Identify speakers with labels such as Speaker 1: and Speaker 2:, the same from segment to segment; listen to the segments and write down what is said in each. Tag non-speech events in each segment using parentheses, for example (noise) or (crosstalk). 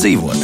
Speaker 1: kā labāk dzīvot.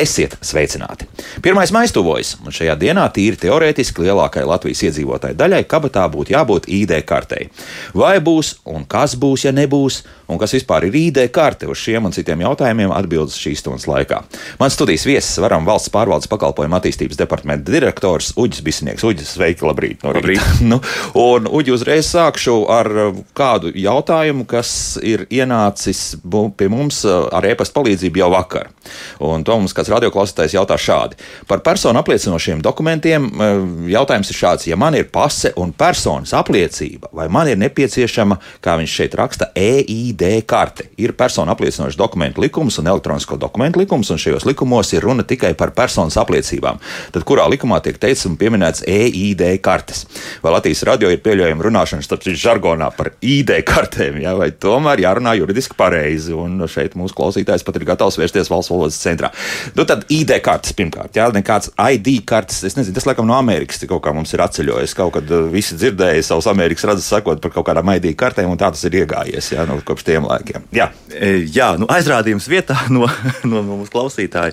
Speaker 1: Esiet sveicināti! Pirmais maija tuvojas, un šajā dienā tīri teorētiski lielākajai Latvijas iedzīvotāju daļai kabatā būtu jābūt ID kartei. Vai būs un kas būs, ja nebūs, un kas vispār ir ID karte uz šiem un citiem jautājumiem, atbildes šīs stundas laikā. Mans studijas viesis varam valsts pārvaldes pakalpojumu attīstības departamenta direktors Uģis Bisnieks. Uģis, sveiki, labrīt!
Speaker 2: No labrīt. (laughs)
Speaker 1: nu, un Uģi uzreiz sākšu ar kādu jautājumu, kas ir ienācis pie mums ar e-pasta palīdzību jau vakar. Un to mums kāds radioklausītājs jautā šādi. Par personu apliecinošiem dokumentiem e, jautājums ir šāds: ja man ir pase un personas apliecība, vai man ir nepieciešama, kā viņš šeit raksta, EID karte? Ir personu apliecinošs dokumentu likums un elektronisko dokumentu likums, un šajos likumos ir runa tikai par personas apliecībām. Tad kurā likumā tiek teikts un pieminēts EID kartes? Vai Latvijas radio ir pieļaujama runāšana starp žargonā par ID kartēm, ja? vai tomēr jārunā juridiski pareizi? Un šeit mūsu klausītājs pat ir gatavs vērsties valsts valodas centrā. Nu, tad ID kartes pirmkārt, jā, nekāds ID kartes, es nezinu, tas laikam no Amerikas kaut kā mums ir atceļojis. Kaut kad uh, visi dzirdēja savus Amerikas redzes sakot par kaut kādām ID kartēm, un tā tas ir iegājies, jā, no kopš tiem laikiem. Jā,
Speaker 2: e, jā nu, aizrādījums vietā no, (laughs) no, no mūsu klausītāja.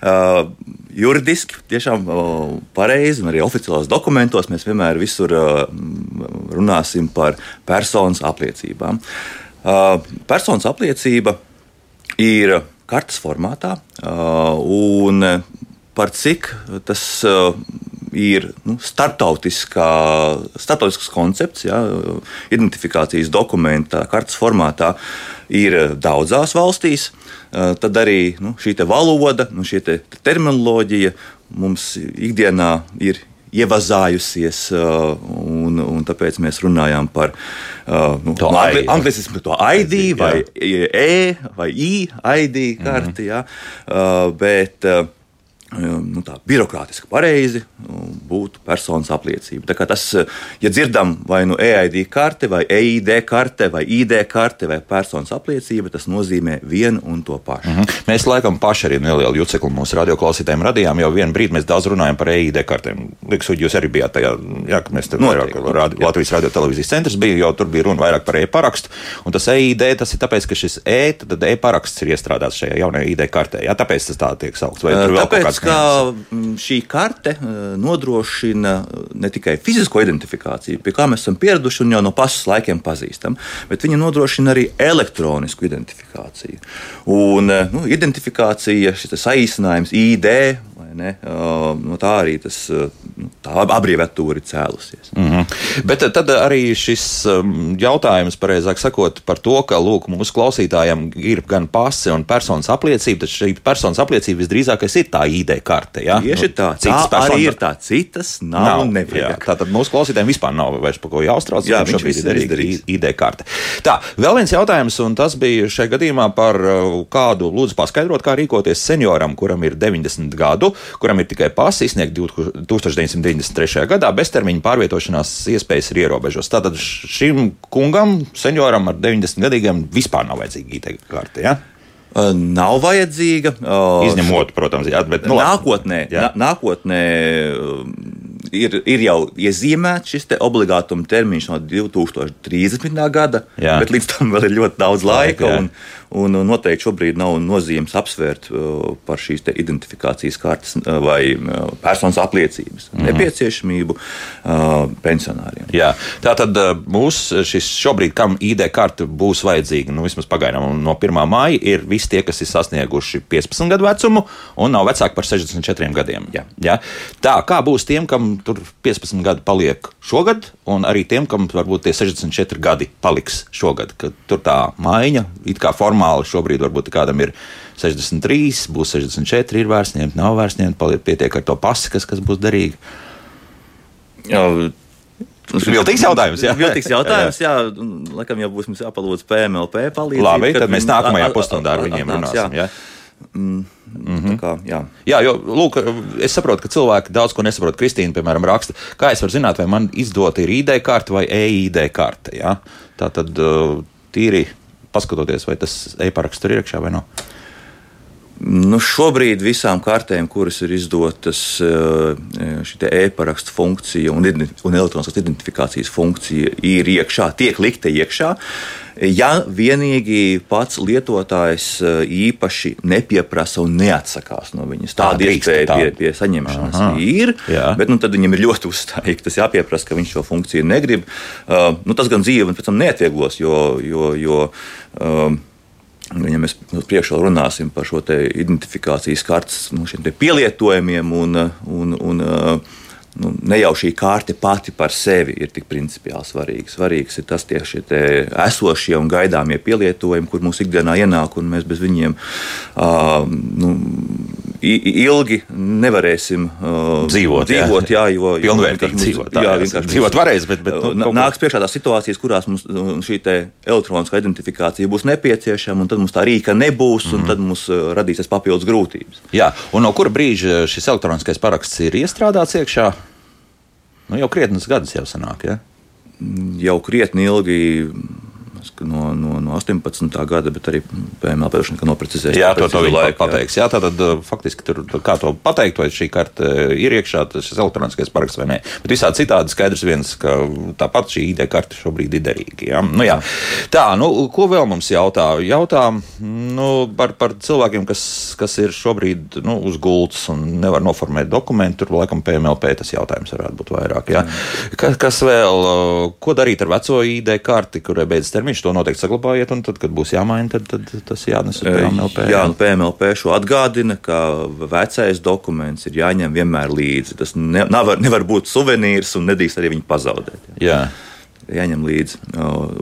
Speaker 2: Uh, juridiski tiešām uh, pareizi, un arī oficiālos dokumentos mēs vienmēr visur uh, runāsim par personas apliecībām. Uh, personas apliecība ir kartes formātā. Un par cik tas ir nu, startautisks koncepts, ja, identifikācijas dokumenta kartes formātā ir daudzās valstīs, tad arī nu, šī valoda, nu, šī te terminoloģija mums ikdienā ir ievazājusies, uh, un, un tāpēc mēs runājam par uh, nu, to angli, anglicismu, to ID vai E vai I, ID karti. Mm -hmm. ja, uh, bet, nu, tā birokrātiski pareizi būtu personas apliecība. Tas, ja dzirdam vai nu EID karte, vai EID karte, vai ID karte, vai personas apliecība, tas nozīmē vienu un to pašu. Mm -hmm.
Speaker 1: Mēs laikam paši arī nelielu jucekli mūsu radioklausītājiem radījām, jau vienu brīdi mēs daudz runājam par EID kartēm. Liekas, jūs arī bijāt tajā, jā, ka mēs te vairāk radi, Latvijas radio televīzijas centrs bija, jo tur bija runa vairāk par e-parakstu, un tas EID tas ir tāpēc, ka šis E, tad e-paraksts ir iestrādāts šajā jaunajā ID kartē. Jā, tāpēc tas tā tiek saukts. Vai tur vēl
Speaker 2: tāpēc, kaut kāds ka mm, šī karte eh, nodrošina ne tikai fizisko identifikāciju, pie kā mēs esam pieraduši un jau no pasas laikiem pazīstam, bet viņa nodrošina arī elektronisku identifikāciju. Un eh, nu, identifikācija, šis saīsinājums ID Ne? No tā arī tas, nu, tā abreviatūra ir cēlusies.
Speaker 1: Mm -hmm. Bet tad arī šis jautājums, pareizāk sakot, par to, ka lūk, mūsu klausītājiem ir gan pase un personas apliecība, tad šī personas apliecība visdrīzākais ir tā ID karte. Ja?
Speaker 2: Tieši nu, tā, citas tā arī ir tā, citas nav, nav un nevajag.
Speaker 1: Tātad mūsu klausītājiem vispār nav vairs par ko jāuztrauc. Jā, šobrīd ir izdarīts ID karte. Tā, vēl viens jautājums, un tas bija šajā gadījumā par kādu, lūdzu, paskaidrot, kā rīkoties senioram, kuram ir 90 gadu kuram ir tikai pasi izsniegt 1993. gadā, beztermiņa pārvietošanās iespējas ir ierobežotas. Tātad šim kungam, senioram ar 90 gadiem, vispār nav vajadzīga IT karte. Ja?
Speaker 2: Nav vajadzīga.
Speaker 1: Izņemot, protams, jā, bet
Speaker 2: nu, nākotnē, jā. nākotnē ir, ir jau iezīmēts šis obligātuma termiņš no 2030. gada, jā. bet līdz tam vēl ir ļoti daudz laika. laika un, un noteikti šobrīd nav nozīmes apsvērt uh, par šīs identifikācijas kartes uh, vai uh, personas apliecības mm. nepieciešamību pensionāriem.
Speaker 1: Jā. Tā tad mūs šis šobrīd, kam ID karte būs vajadzīga, nu vismaz pagaidām no 1. māja, ir visi tie, kas ir sasnieguši 15 gadu vecumu un nav vecāki par 64 gadiem. Jā. Jā. Tā kā būs tiem, kam tur 15 gadi paliek šogad, un arī tiem, kam varbūt tie 64 gadi paliks šogad, kad tur tā maiņa it kā formāli šobrīd varbūt kādam ir 63, būs 64, ir vērts ņemt, nav paliek pietiek ar to pasi, kas, būs derīgi. Jā, viltīgs jautājums. Jā,
Speaker 2: viltīgs (laughs) jautājums. Jā, laikam jau būs mums jāpalūdz PMLP palīdzību.
Speaker 1: Labi, tad mēs nākamajā pusstundā ar viņiem runāsim. Jā. Jā.
Speaker 2: Mm, mm -hmm. kā, jā.
Speaker 1: jā, jo lūk, es saprotu, ka cilvēki daudz ko nesaprot. Kristīna, piemēram, raksta, kā es varu zināt, vai man izdota ir ID karte vai EID karte. Ja? Tā tad tīri paskatoties, vai tas e-paraksts tur ir iekšā vai nav.
Speaker 2: Nu, šobrīd visām kartēm, kuras ir izdotas, šī e-parakstu funkcija un, un elektroniskās identifikācijas funkcija ir iekšā, tiek likta iekšā. Ja vienīgi pats lietotājs īpaši nepieprasa un neatsakās no viņas, tāda iespēja tā. pie, pie saņemšanas Aha, ir. Jā. Bet nu, tad viņam ir ļoti uzstājīgi tas jāpieprasa, ka viņš šo funkciju negrib. Uh, nu, tas gan dzīve pēc tam neatvieglos, jo. jo, jo uh, Ja mēs priekšā runāsim par šo identifikācijas kartes nu, pielietojumiem un, un, un nu, ne jau šī karte pati par sevi ir tik principiāli svarīga. Svarīgs ir tas tieši esošie un gaidāmie pielietojumi, kur mūsu ikdienā ienāk, un mēs bez viņiem uh, nu, ilgi nevarēsim uh,
Speaker 1: dzīvot.
Speaker 2: dzīvot jā, jā, jo (laughs)
Speaker 1: pilnvērtīgi mums, dzīvot. Tā, jā, vienkārši dzīvot varēs, bet, bet
Speaker 2: nu, nāks priekšā tās situācijas, kurās mums šī elektroniskā identifikācija būs nepieciešama, un tad mums tā rīka nebūs, mm un tad mums radīsies papildus grūtības.
Speaker 1: Jā, un no kura brīža šis elektroniskais paraksts ir iestrādāts iekšā? Nu, jau krietnes gadus jau sanāk, ja?
Speaker 2: Jau krietni ilgi no, no, no 18. gada, bet arī PML vien noprecizēs.
Speaker 1: Jā, to, to viņi pateiks. Jā, tātad uh, faktiski tur kā to pateikt, vai šī karte ir iekšā, tas elektroniskais paraksts vai nē. Bet visādi citādi skaidrs viens, ka tāpat šī ID karte šobrīd ir derīga. Jā? Nu, jā. Tā, nu, ko vēl mums jautā? Jautā nu, par, par cilvēkiem, kas, kas ir šobrīd nu, uz gultas un nevar noformēt dokumentu. Tur laikam PMLP tas jautājums varētu būt vairāk. Jā. Kas, kas vēl? Uh, ko darīt ar veco ID karti, kurai beidzas termiņš? To noteikti saglabājiet, un tad, kad būs jāmaina, tad, tad tas jānes uz PMLP.
Speaker 2: Jā, nu PMLP šo atgādina, ka vecais dokuments ir jāņem vienmēr līdzi. Tas ne, nevar, nevar būt suvenīrs un nedrīkst arī viņu pazaudēt.
Speaker 1: Jā.
Speaker 2: Jāņem līdzi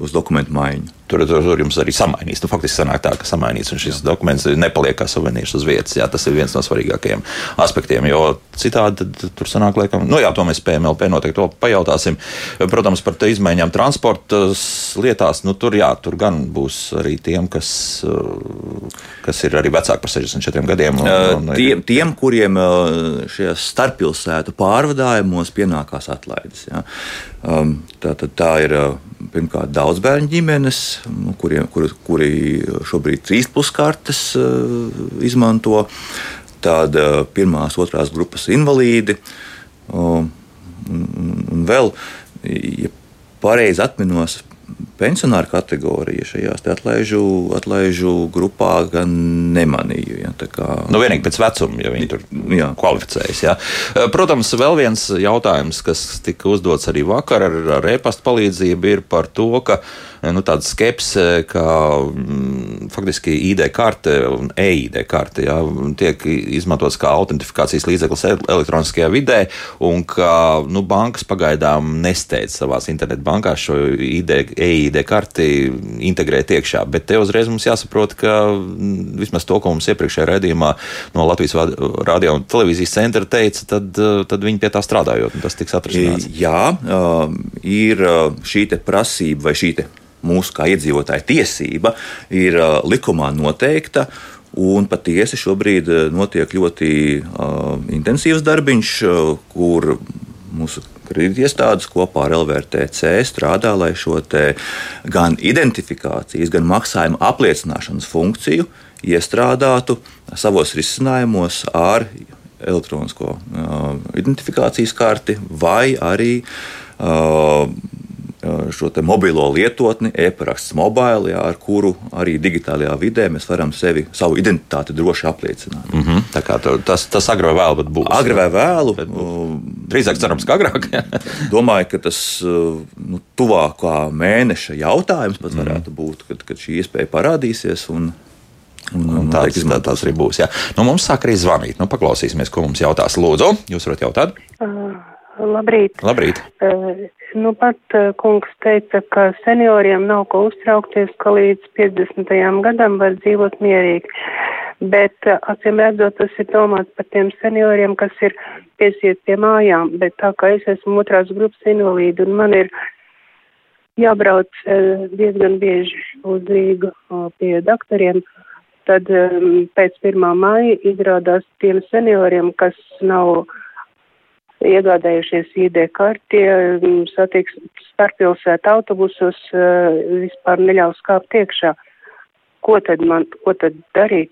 Speaker 2: uz dokumentu maiņu
Speaker 1: tur, tur jums arī samainīs. Nu, faktiski sanāk tā, ka samainīs, un šis jā. dokuments nepaliek kā suvenīrs uz vietas. Jā, tas ir viens no svarīgākajiem aspektiem, jo citādi tur sanāk, laikam, nu jā, to mēs PMLP noteikti to pajautāsim. Protams, par izmaiņām transporta lietās, nu tur jā, tur gan būs arī tiem, kas, kas ir arī vecāki par 64 gadiem. Un,
Speaker 2: un, tiem, tiem, kuriem šajos starppilsētu pārvadājumos pienākās atlaides. Jā. Um, tā, tā, tā ir pirmkārt daudz bērnu ģimenes, nu, kuriem, kur, kuri šobrīd trīs puskartes uh, izmanto, tad uh, pirmās, otrās grupas invalīdi. Uh, un, un vēl, ja pareizi atminos, pensionāra kategorija šajās atlaižu, atlaižu grupā gan nemanīju. Ja, kā...
Speaker 1: nu, vienīgi pēc vecuma, ja viņi tur jā. kvalificējas. Ja. Protams, vēl viens jautājums, kas tika uzdots arī vakar ar, ar e-pasta palīdzību, ir par to, ka nu, tāda skepse, ka mm, faktiski ID karte un e-ID karte ja, tiek izmantotas kā autentifikācijas līdzeklis elektroniskajā vidē, un ka nu, bankas pagaidām nesteidz savās internetbankās šo ID, e-ID karti integrēt iekšā. Bet te uzreiz mums jāsaprot, ka mm, vismaz to, ko mums iepriekšējā raidījumā no Latvijas radio un televīzijas centra teica, tad, tad viņi pie tā strādājot, un tas tiks atrisināts.
Speaker 2: Jā, ir šī prasība vai šī mūsu kā iedzīvotāja tiesība ir uh, likumā noteikta. Un patiesi šobrīd uh, notiek ļoti uh, intensīvs darbiņš, uh, kur mūsu kredītiestādes kopā ar LVRTC strādā, lai šo gan identifikācijas, gan maksājuma apliecināšanas funkciju iestrādātu savos risinājumos ar elektronisko uh, identifikācijas karti vai arī uh, šo mobilo lietotni, e-paraksts mobile, jā, ar kuru arī digitālajā vidē mēs varam sevi, savu identitāti droši apliecināt.
Speaker 1: Mm -hmm. Tā kā tas, tas agri vai vēlu būs.
Speaker 2: Agri vai vēlu. Bet,
Speaker 1: drīzāk cerams, ka agrāk. (laughs)
Speaker 2: domāju, ka tas nu, tuvākā mēneša jautājums pat mhm. varētu mm -hmm. būt, kad, kad šī iespēja parādīsies. Un,
Speaker 1: Un, un tāds, tā, tāds arī būs. Jā. Nu, mums sāk arī zvanīt. Nu, paklausīsimies, ko mums jautās. Lūdzu, jūs varat jautāt? Uh,
Speaker 3: labrīt.
Speaker 1: labrīt. Uh,
Speaker 3: Nu, pat uh, kungs teica, ka senioriem nav ko uztraukties, ka līdz 50. gadam var dzīvot mierīgi. Bet, uh, acīm redzot, tas ir domāts par tiem senioriem, kas ir piesiet pie mājām. Bet tā kā es esmu otrās grupas invalīdi un man ir jābrauc uh, diezgan bieži uz Rīgu pie doktoriem, tad pēc 1. māja izrādās tiem senioriem, kas nav iegādājušies ID karti, mm, satiks starppilsētu autobusos, eh, vispār neļaus kāpt iekšā. Ko tad man, ko tad darīt?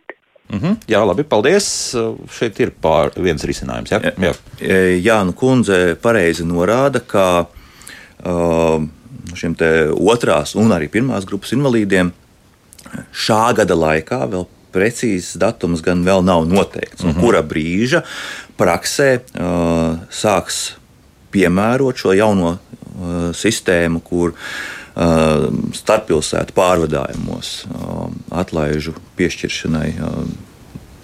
Speaker 1: Mm -hmm. Jā, labi, paldies. Šeit ir pār viens risinājums. Ja? Jā,
Speaker 2: jā. jā nu kundze pareizi norāda, ka uh, šiem otrās un arī pirmās grupas invalīdiem šā gada laikā vēl precīzs datums gan vēl nav noteikts. Mm -hmm. Kura brīža praksē uh, sāks piemērot šo jauno uh, sistēmu, kur uh, starppilsētu pārvadājumos uh, atlaižu piešķiršanai uh,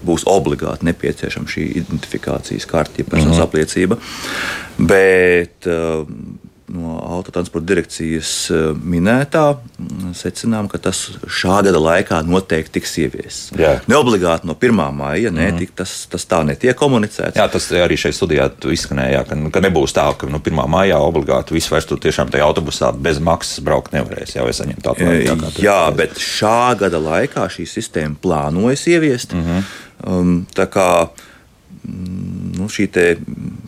Speaker 2: būs obligāti nepieciešama šī identifikācijas karte, ja personas mm -hmm. apliecība. Bet uh, no autotransporta direkcijas eh, minētā secinām, ka tas šā gada laikā noteikti tiks ieviests. Ne obligāti no 1. maija, ne, mm. tik, tas, tas tā netiek komunicēts.
Speaker 1: Jā, tas arī šeit studijā izskanēja, ka, ka nebūs tā, ka no 1. maijā obligāti viss vairs tur tiešām tajā autobusā bez maksas braukt nevarēs. Jā, saņemt
Speaker 2: atvaļinājumu. Jā, bet šā gada laikā šī sistēma plānojas ieviest. Mm -hmm. um, nu, šī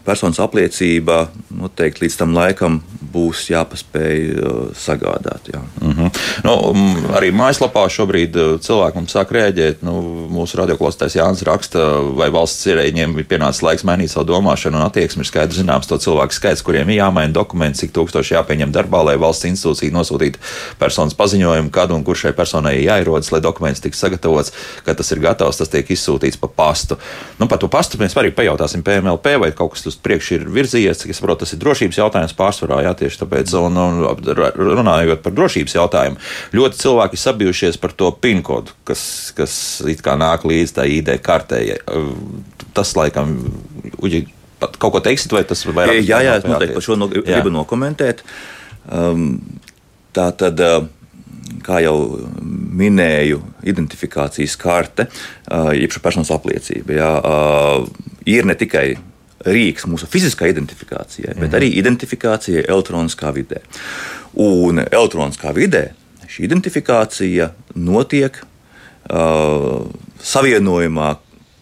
Speaker 2: personas apliecība noteikti līdz tam laikam būs jāpaspēj uh, sagādāt. Jā.
Speaker 1: Mm -hmm. nu, arī mājaslapā šobrīd uh, cilvēki mums sāk rēģēt. Nu, mūsu radioklāstais Jānis raksta, vai valsts ierēģiem ir pienācis laiks mainīt savu domāšanu un attieksmi. Ir skaidrs zināms to cilvēku skaits, kuriem ir jāmaina dokumenti, cik tūkstoši jāpieņem darbā, lai valsts institūcija nosūtītu personas paziņojumu, kad un kur šai personai jāierodas, lai dokuments tiks sagatavots, kad tas ir gatavs, tas tiek izsūtīts pa pastu. Nu, par to pastu mēs arī pajautāsim PMLP, vai kaut kas uz priekšu ir virzījies. Cik es saprotu, tas ir drošības jautājums pārsvarā. Jā, tieši tāpēc, un, un runājot par drošības jautājumu, ļoti cilvēki sabijušies par to PIN kodu, kas, kas it kā nāk līdz tā ID kartē. Tas laikam. Uģi, Pat kaut ko teiksit, vai tas vairāk?
Speaker 2: Jā, jā, es noteikti par šo no, gribu nokomentēt. Um, tā tad, kā jau minēju, identifikācijas karte, jeb personas apliecība, jā, ir ne tikai rīks mūsu fiziskā identifikācijai, bet arī identifikācijai elektroniskā vidē. Un elektroniskā vidē šī identifikācija notiek uh, savienojumā,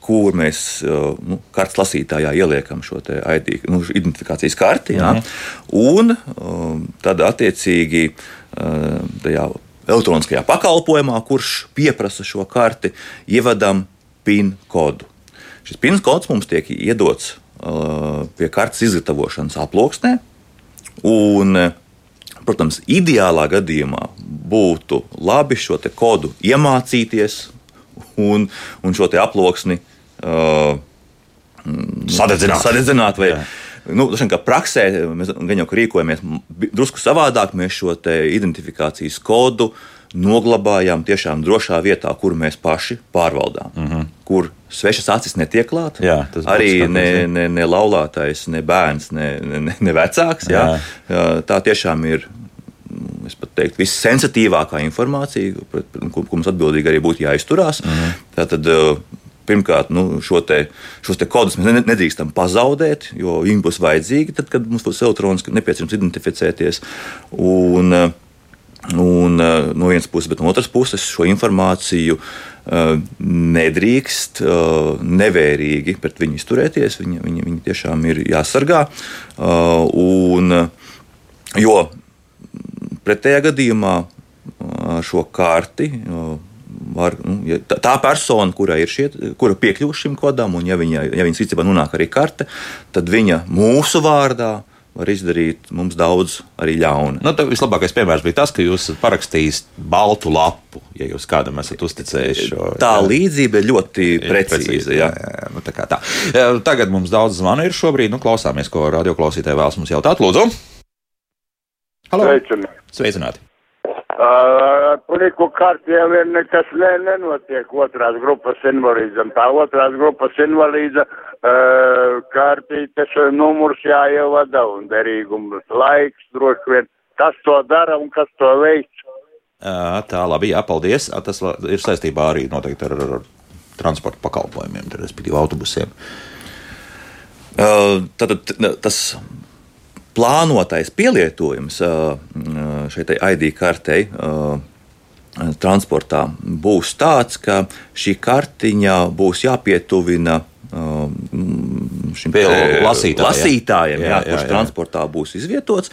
Speaker 2: kur mēs uh, nu, kartes lasītājā ieliekam šo ID, nu, identifikācijas karti. Jā, mhm. Un um, tad, attiecīgi, uh, tajā elektroniskajā pakalpojumā, kurš pieprasa šo karti, ievadam PIN kodu. Šis PIN kods mums tiek iedots Uh, pie kartes izgatavošanas aploksnē. Un, protams, ideālā gadījumā būtu labi šo kodu iemācīties un, un šo aploksni uh,
Speaker 1: sadedzināt.
Speaker 2: sadedzināt vai, Nu, šan, praksē mēs jau rīkojamies drusku savādāk. Mēs šo identifikācijas kodu noglabājām tiešām drošā vietā, kur mēs paši pārvaldām. Mm -hmm. Kur svešas acis netiek klāt. Jā, arī ne, ne, ne laulātais, ne bērns, ne, ne, ne vecāks. Jā. Jā. Tā tiešām ir. Es pat teiktu, vissensitīvākā informācija, pret ko mums atbildīgi arī būtu jāizturās. Mm -hmm. Tātad, pirmkārt, nu, te, šos te kodus mēs nedrīkstam pazaudēt, jo viņi būs vajadzīgi tad, kad mums būs elektroniski nepieciešams identificēties. Un, Un, uh, no vienas puses, bet no otras puses šo informāciju uh, nedrīkst nevērīgi pret viņu izturēties. Viņi, viņi, viņi tiešām ir jāsargā. Un, jo pretējā gadījumā šo karti. Var, nu, ja tā persona, kurai ir šie, kura piekļūst šim kodam, un ja, viņa, ja viņas rīcībā nonāk arī karte, tad viņa mūsu vārdā var izdarīt mums daudz arī ļauna.
Speaker 1: Nu, vislabākais piemērs bija tas, ka jūs parakstījāt baltu lapu, ja jūs kādam esat uzticējuši šo.
Speaker 2: Tā jā. līdzība ir ļoti precīza. precīza jā. Jā, jā,
Speaker 1: nu, tā. Tagad mums daudz zvanu ir šobrīd. Nu, klausāmies, ko radioklausītāji vēlas mums jautāt. Lūdzu!
Speaker 4: Halo! Sveicināti!
Speaker 1: Sveicināti.
Speaker 4: Puliku kārtiem ir nekas ne, nenotiek otrās grupas invalīdzam. Tā otrās grupas invalīdza uh, kārtītes numurs jāievada un derīgums laiks droši vien. Kas to dara un kas to?
Speaker 1: Uh, tā labi, jā, paldies. Tas ir saistībā arī noteikti ar, ar transporta pakalpojumiem, respektīvi autobusiem.
Speaker 2: Uh, tad, tas plānotais pielietojums šai ID kartei transportā būs tāds, ka šī kartiņa būs jāpietuvina šim lasītājam, lasītājam jā, jā, jā, kurš jā. transportā būs izvietots.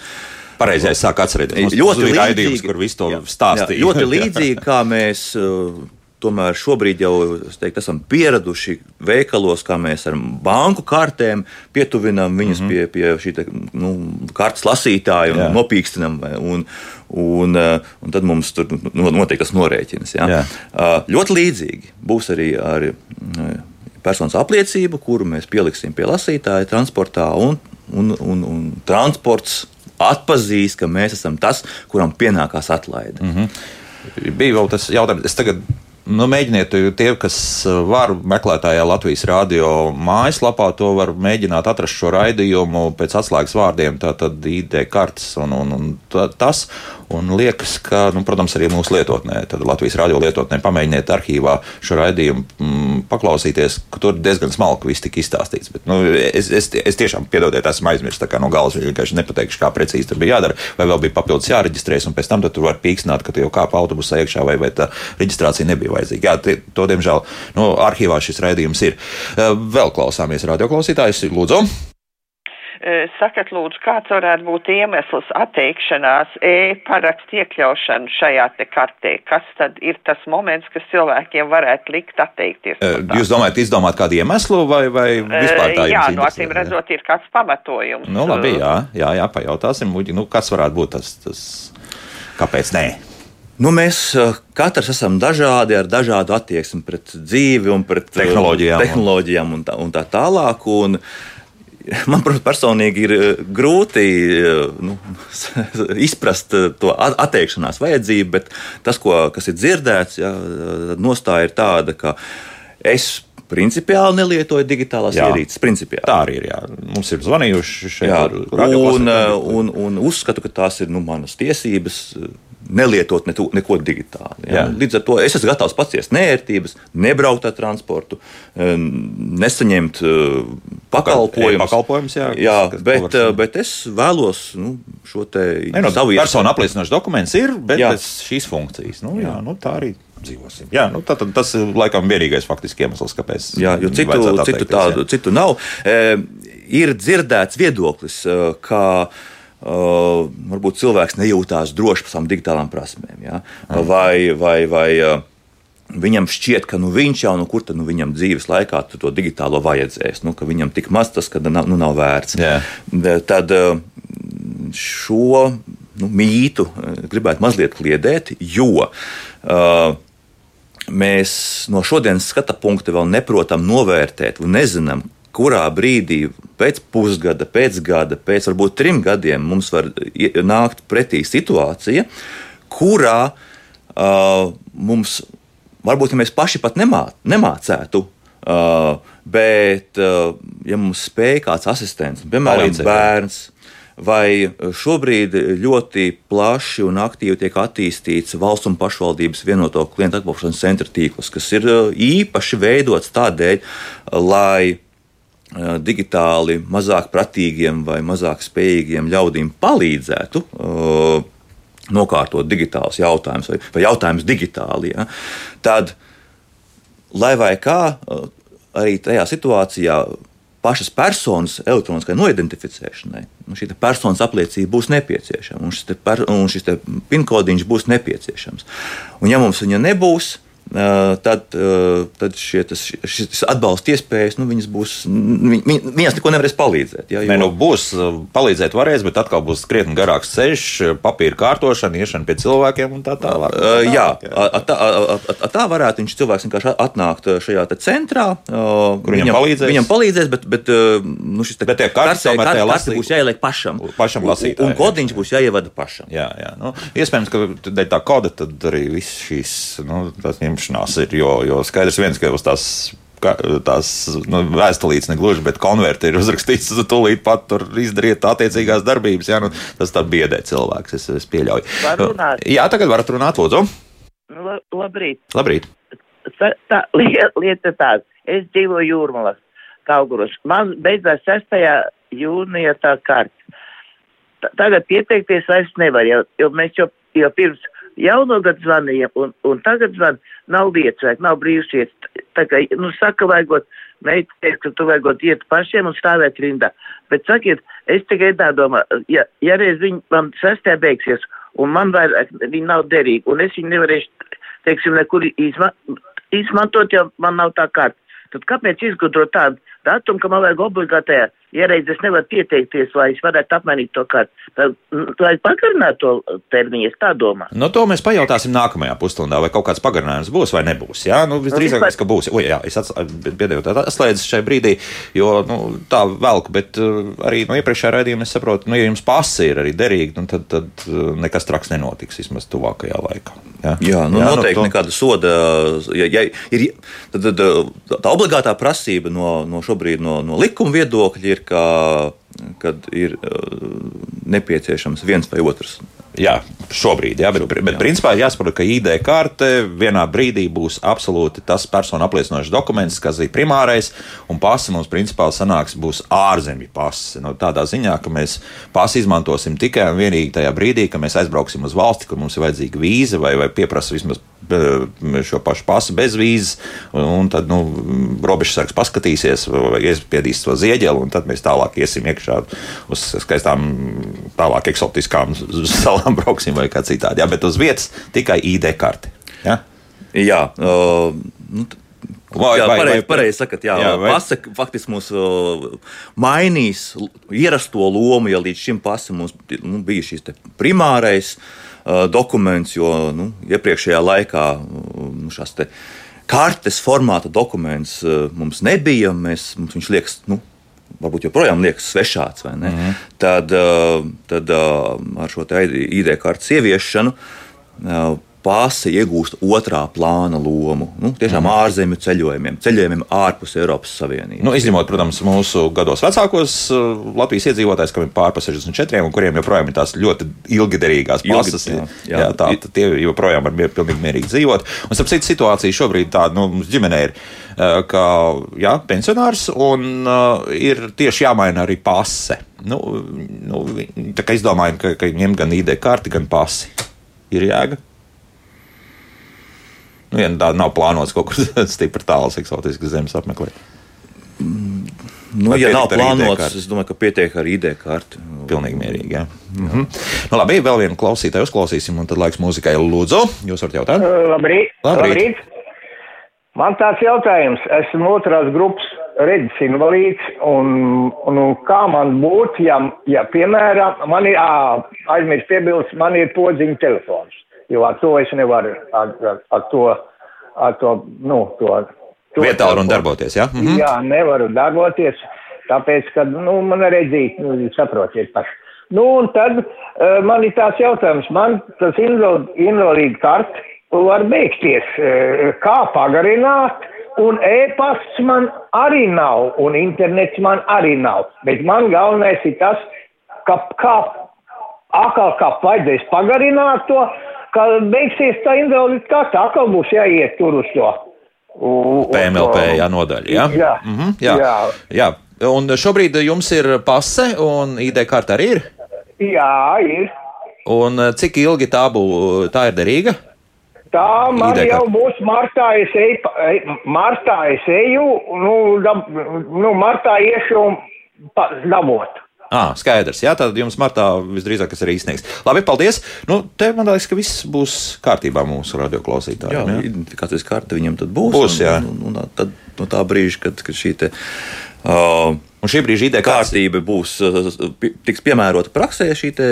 Speaker 1: Pareizi, es sāku atcerēties.
Speaker 2: Ļoti līdzīgi,
Speaker 1: kur visu to stāstīja.
Speaker 2: Jā, ļoti (laughs) līdzīgi, kā mēs tomēr šobrīd jau teiktu, esam pieraduši veikalos, kā mēs ar banku kartēm pietuvinām viņus mm -hmm. pie, pie šī nu, kartes lasītāja un Jā. nopīkstinām. Un, un, un tad mums tur notiek tas norēķins. Ja? Jā. Ļoti līdzīgi būs arī ar personas apliecību, kuru mēs pieliksim pie lasītāja transportā, un, un, un, un transports atpazīs, ka mēs esam tas, kuram pienākās atlaide. Mm
Speaker 1: -hmm. Bija vēl tas jautājums, es tagad Nu, mēģiniet, tie, kas uh, var meklētājā Latvijas radio mājaslapā, to var mēģināt atrast šo raidījumu pēc atslēgas vārdiem, tātad ID kartes un, un, un tas. Un liekas, ka, nu, protams, arī mūsu lietotnē, tad Latvijas radio lietotnē, pamēģiniet arhīvā šo raidījumu mm, paklausīties, ka tur diezgan smalki viss tika izstāstīts. Bet, nu, es, es, es tiešām piedodiet, esmu aizmirsis no galas, vienkārši nepateikšu, kā precīzi tur bija jādara, vai vēl bija papildus jāreģistrējas, un pēc tam tur var pīkstināt, ka tu jau kāp autobusā iekšā, vai, vai tā reģistrācija nebija vajadzīga. Jā, tie, to, diemžēl, nu, arhīvā šis raidījums ir. Vēl klausāmies radioklausītājus, lūdzu.
Speaker 5: Sakat, lūdzu, kāds varētu būt iemesls atteikšanās e-parakstu iekļaušanu šajā te kartē? Kas tad ir tas moments, kas cilvēkiem varētu likt atteikties?
Speaker 1: Jūs domājat, izdomāt kādu iemeslu vai, vai vispār tā?
Speaker 5: Jā, no acīm redzot, ir kāds pamatojums.
Speaker 1: Nu, labi, jā, jā, jā pajautāsim, nu, kas varētu būt tas, tas kāpēc nē?
Speaker 2: Nu, mēs katrs esam dažādi ar dažādu attieksmi pret dzīvi un pret
Speaker 1: tehnoloģijām,
Speaker 2: tehnoloģijām un, tā, un tā tālāk. Un, (laughs) Man, personīgi ir grūti nu, (laughs) izprast to atteikšanās vajadzību, bet tas, ko, kas ir dzirdēts, jā, nostāja ir tāda, ka es principiāli nelietoju digitālās jā, ierīces. Principiāli.
Speaker 1: Tā arī ir. Jā. Mums ir zvanījuši šeit, jā,
Speaker 2: un, un, un uzskatu, ka tās ir nu, manas tiesības nelietot ne tu, neko digitāli. Ja? Līdz ar to es esmu gatavs paciest nērtības, nebraukt ar transportu, nesaņemt pakalpojumus.
Speaker 1: Pakalpojums, jā,
Speaker 2: jā bet, bet es vēlos nu, šo te
Speaker 1: ne, no, savu personu apliecinošu dokumentu ir, jā. šīs funkcijas. Nu, jā, nu, tā arī dzīvosim. Jā, nu, tā, tas ir laikam vienīgais faktiski iemesls, kāpēc.
Speaker 2: Jā, jo citu, citu, tādu, citu nav. E, ir dzirdēts viedoklis, ka Uh, varbūt cilvēks nejūtās droši par savām digitālām prasmēm. Ja? Mm. Vai, vai, vai uh, viņam šķiet, ka nu, viņš jau no nu, kur tad nu, viņam dzīves laikā to digitālo vajadzēs, nu, ka viņam tik maz tas, ka nav, nu, nav vērts. Yeah. Tad uh, šo nu, mītu uh, gribētu mazliet kliedēt, jo uh, mēs no šodienas skata punkta vēl neprotam novērtēt un nezinām, kurā brīdī pēc pusgada, pēc gada, pēc varbūt trim gadiem mums var nākt pretī situācija, kurā uh, mums varbūt ja mēs paši pat nemā, nemācētu. Uh, bet, uh, ja mums spēj kāds asistents, piemēram, bērns, vai šobrīd ļoti plaši un aktīvi tiek attīstīts valsts un pašvaldības vienoto klientu atbalstošanas centra tīkls, kas ir īpaši veidots tādēļ, lai digitāli mazāk pratīgiem vai mazāk spējīgiem ļaudīm palīdzētu uh, nokārtot digitālus jautājumus vai, vai jautājumus digitāli, ja, tad, lai vai kā, uh, arī tajā situācijā pašas personas elektroniskai noidentificēšanai nu, šī personas apliecība būs nepieciešama, un šis, per, un šis PIN kodiņš būs nepieciešams. Un, ja mums viņa nebūs, tad tad, tad šie, tas, šis atbalsta iespējas, nu, viņas būs, viņ, viņas neko nevarēs palīdzēt.
Speaker 1: Ja, jo... Nē, nu, būs palīdzēt, varēs, bet atkal būs krietni garāks ceļš, papīra kārtošana, iešana pie cilvēkiem un tā tālāk. Tā
Speaker 2: tālāk jā, jā. Tā, tā, tā varētu viņš cilvēks vienkārši atnākt šajā centrā,
Speaker 1: kur viņam, viņam palīdzēs.
Speaker 2: Viņam palīdzēs, bet, bet nu, šis
Speaker 1: bet kartes, kartē,
Speaker 2: kartē, kartē būs jāieliek pašam.
Speaker 1: Pašam lasīt.
Speaker 2: Un, un kodiņš būs jāievada pašam.
Speaker 1: Jā, jā. Nu, iespējams, ka dēļ tā koda tad arī viss šīs, nu, tas ņemšanas ņemšanās ir. Jo, jo skaidrs viens, ka uz tās tās nu, vēstulītes negluži, bet konverti ir uzrakstīts, tad tūlīt pat tur izdariet attiecīgās darbības. Jā, nu, tas tā biedē cilvēks, es, es pieļauju. Jā, tagad varat runāt, lūdzu.
Speaker 5: Nu, labrīt.
Speaker 1: Labrīt.
Speaker 5: Tā, tā lieta tāda, es dzīvoju jūrmalas Kauguros. Man beidzās 6. jūnija tā kārta. Tagad pieteikties vairs nevar, jo, jo mēs jau, jau pirms jauno gadu zvanījām, un, un tagad zvan, nav vajag, nav brīvs vietas. Tā kā, nu, saka, vajagot, meita teikt, ka tu vajagot iet pašiem un stāvēt rindā. Bet sakiet, es tikai tā domāju, ja, ja reiz viņi man sestē beigsies, un man vairāk viņi nav derīgi, un es viņu nevarēšu, teiksim, nekur izma izmantot, jo man nav tā kārta. Tad kāpēc izgudrot tādu datumu, ka man vajag obligātajā ierēdzi, es nevaru pieteikties, lai es varētu apmainīt to. Tad, lai pagarinātu to termiņu, es tā domāju.
Speaker 1: No to mēs pajautāsim nākamajā pusstundā, vai kaut kāds pagarinājums būs vai nebūs. Jā, nu, visdrīzāk,
Speaker 5: vispār-
Speaker 1: ka būs. O, jā, es pēdējo tādu atslēdzu šai brīdī, jo nu, tā velku, bet uh, arī no iepriekšējā raidījuma es saprotu, nu, ja jums pasi ir arī derīgi, nu, tad, tad uh, nekas traks nenotiks vismaz tuvākajā laikā. Jā,
Speaker 2: Jā, nu, jā noteikti
Speaker 1: to-
Speaker 2: nu, nekāda soda. Ja, ja ir, tad, tad, tā obligātā prasība no, no šobrīd no, no likuma viedokļa ir, ka kad ir uh, nepieciešams viens vai otrs.
Speaker 1: Jā, šobrīd, jā, bet, bet principā ir jāsaprot, ka ID karte vienā brīdī būs absolūti tas personu apliecinošs dokuments, kas ir primārais, un pasi mums principā sanāks būs ārzemju pasi. No tādā ziņā, ka mēs pasi izmantosim tikai un vienīgi tajā brīdī, kad mēs aizbrauksim uz valsti, kur mums ir vajadzīga vīza vai, vai pieprasa vismaz eh, šo pašu pasu bez vīzes, un, un tad, nu, robežsargs paskatīsies, vai iespiedīs to zieģeli, un tad mēs tālāk iesim iekšā uz skaistām, tālāk eksotiskām (laughs) salām brauksim vai kā citādi. Jā, bet uz vietas tikai ID karte. Ja?
Speaker 2: Jā, uh, nu,
Speaker 1: Vai-
Speaker 2: jā
Speaker 1: vai-
Speaker 2: pareizi
Speaker 1: vai-
Speaker 2: pareiz sakat, jā,
Speaker 1: jā,
Speaker 2: jā
Speaker 1: vai-
Speaker 2: pasa faktiski mums uh, mainīs ierasto lomu, ja līdz šim pasa mums nu, bija šis primārais uh, dokuments, jo nu, iepriekšējā laikā uh, nu, šās te kartes formāta dokuments uh, mums nebija. Mēs, mums viņš liekas, nu, varbūt joprojām liekas svešāds? Mm -hmm. Tad, uh, tad uh, ar šo ID kartes ieviešanu. Pāse iegūst otrā plāna lomu. Nu, tiešām mm. ārzemju ceļojumiem, ceļojumiem ārpus Eiropas Savienības.
Speaker 1: Nu, izņemot, protams, mūsu gados vecākos uh, Latvijas iedzīvotājus, kam ir pār pa 64, un kuriem joprojām ir tās ļoti ilgderīgās pasas.
Speaker 2: jā,
Speaker 1: Jā,
Speaker 2: jā.
Speaker 1: tā, tie joprojām var mier, pilnīgi mierīgi dzīvot. Un, starp citu, situācija šobrīd tāda, nu, mums ģimenē ir, uh, ka, jā, pensionārs, un uh, ir tieši jāmaina arī pase. Nu, nu, tā kā izdomājam, ka, ka ņem gan ID karti, gan pasi. Ir jēga. Nu, ja tā nav plānots kaut kur (laughs) stipri tāls, eksotisks zemes apmeklēt.
Speaker 2: nu,
Speaker 1: vai
Speaker 2: ja nav plānots, es domāju, ka pietiek ar ID karti.
Speaker 1: Pilnīgi mierīgi. Jā. Mhm. Nu, labi, vēl vienu klausītāju uzklausīsim, un tad laiks mūzikai lūdzu. Jūs varat jautāt?
Speaker 6: Labrīt.
Speaker 1: Labrīt.
Speaker 6: Labrīt. Man tāds jautājums, esmu otrās grupas redzes invalīds, un, un, un kā man būtu, ja, ja piemēram, man ir, aizmirst piebilst, man ir podziņa telefons, jo ar to es nevaru, ar, ar, ar to, ar to, nu, to. to
Speaker 1: Vietā un darboties, jā? Mhm.
Speaker 6: Jā, nevaru darboties, tāpēc, ka, nu, man redzīt, nu, saprotiet paši. Nu, un tad uh, man ir tās jautājums, man tas inval- invalīdu karti var beigties, uh, kā pagarināt, un e-pasts man arī nav, un internets man arī nav, bet man galvenais ir tas, ka kā, atkal kā vajadzēs pagarināt to, ka beigsies tā invalīdu karta, atkal būs jāiet tur uz to. u-
Speaker 1: PMLP jā, nodaļa. Jā,
Speaker 6: Jā.
Speaker 1: Mhm, jā.
Speaker 6: Jā.
Speaker 1: jā. Un šobrīd jums ir pase un ID karte arī ir.
Speaker 6: Jā, ir.
Speaker 1: Un eh, cik ilgi tā būs? Tā ir derīga?
Speaker 6: Tā man
Speaker 1: ID
Speaker 6: jau būs martā, es eju, martā es eju, nu, dab, nu martā iešu un dabūt.
Speaker 1: Ah, skaidrs. Jā, tad jums martā visdrīzāk tas arī izsniegs. Labi, paldies. Nu, te man liekas, ka viss būs kārtībā mūsu
Speaker 2: Jā,
Speaker 1: radioklausītājiem. Jā,
Speaker 2: identifikācijas karte viņam tad būs.
Speaker 1: Būs,
Speaker 2: un,
Speaker 1: jā.
Speaker 2: Un, un, un tad no tā brīža, kad, kad šī te, uh,
Speaker 1: Un šī brīža ID kārta.
Speaker 2: kārtība būs, tiks piemērota praksē, šī te,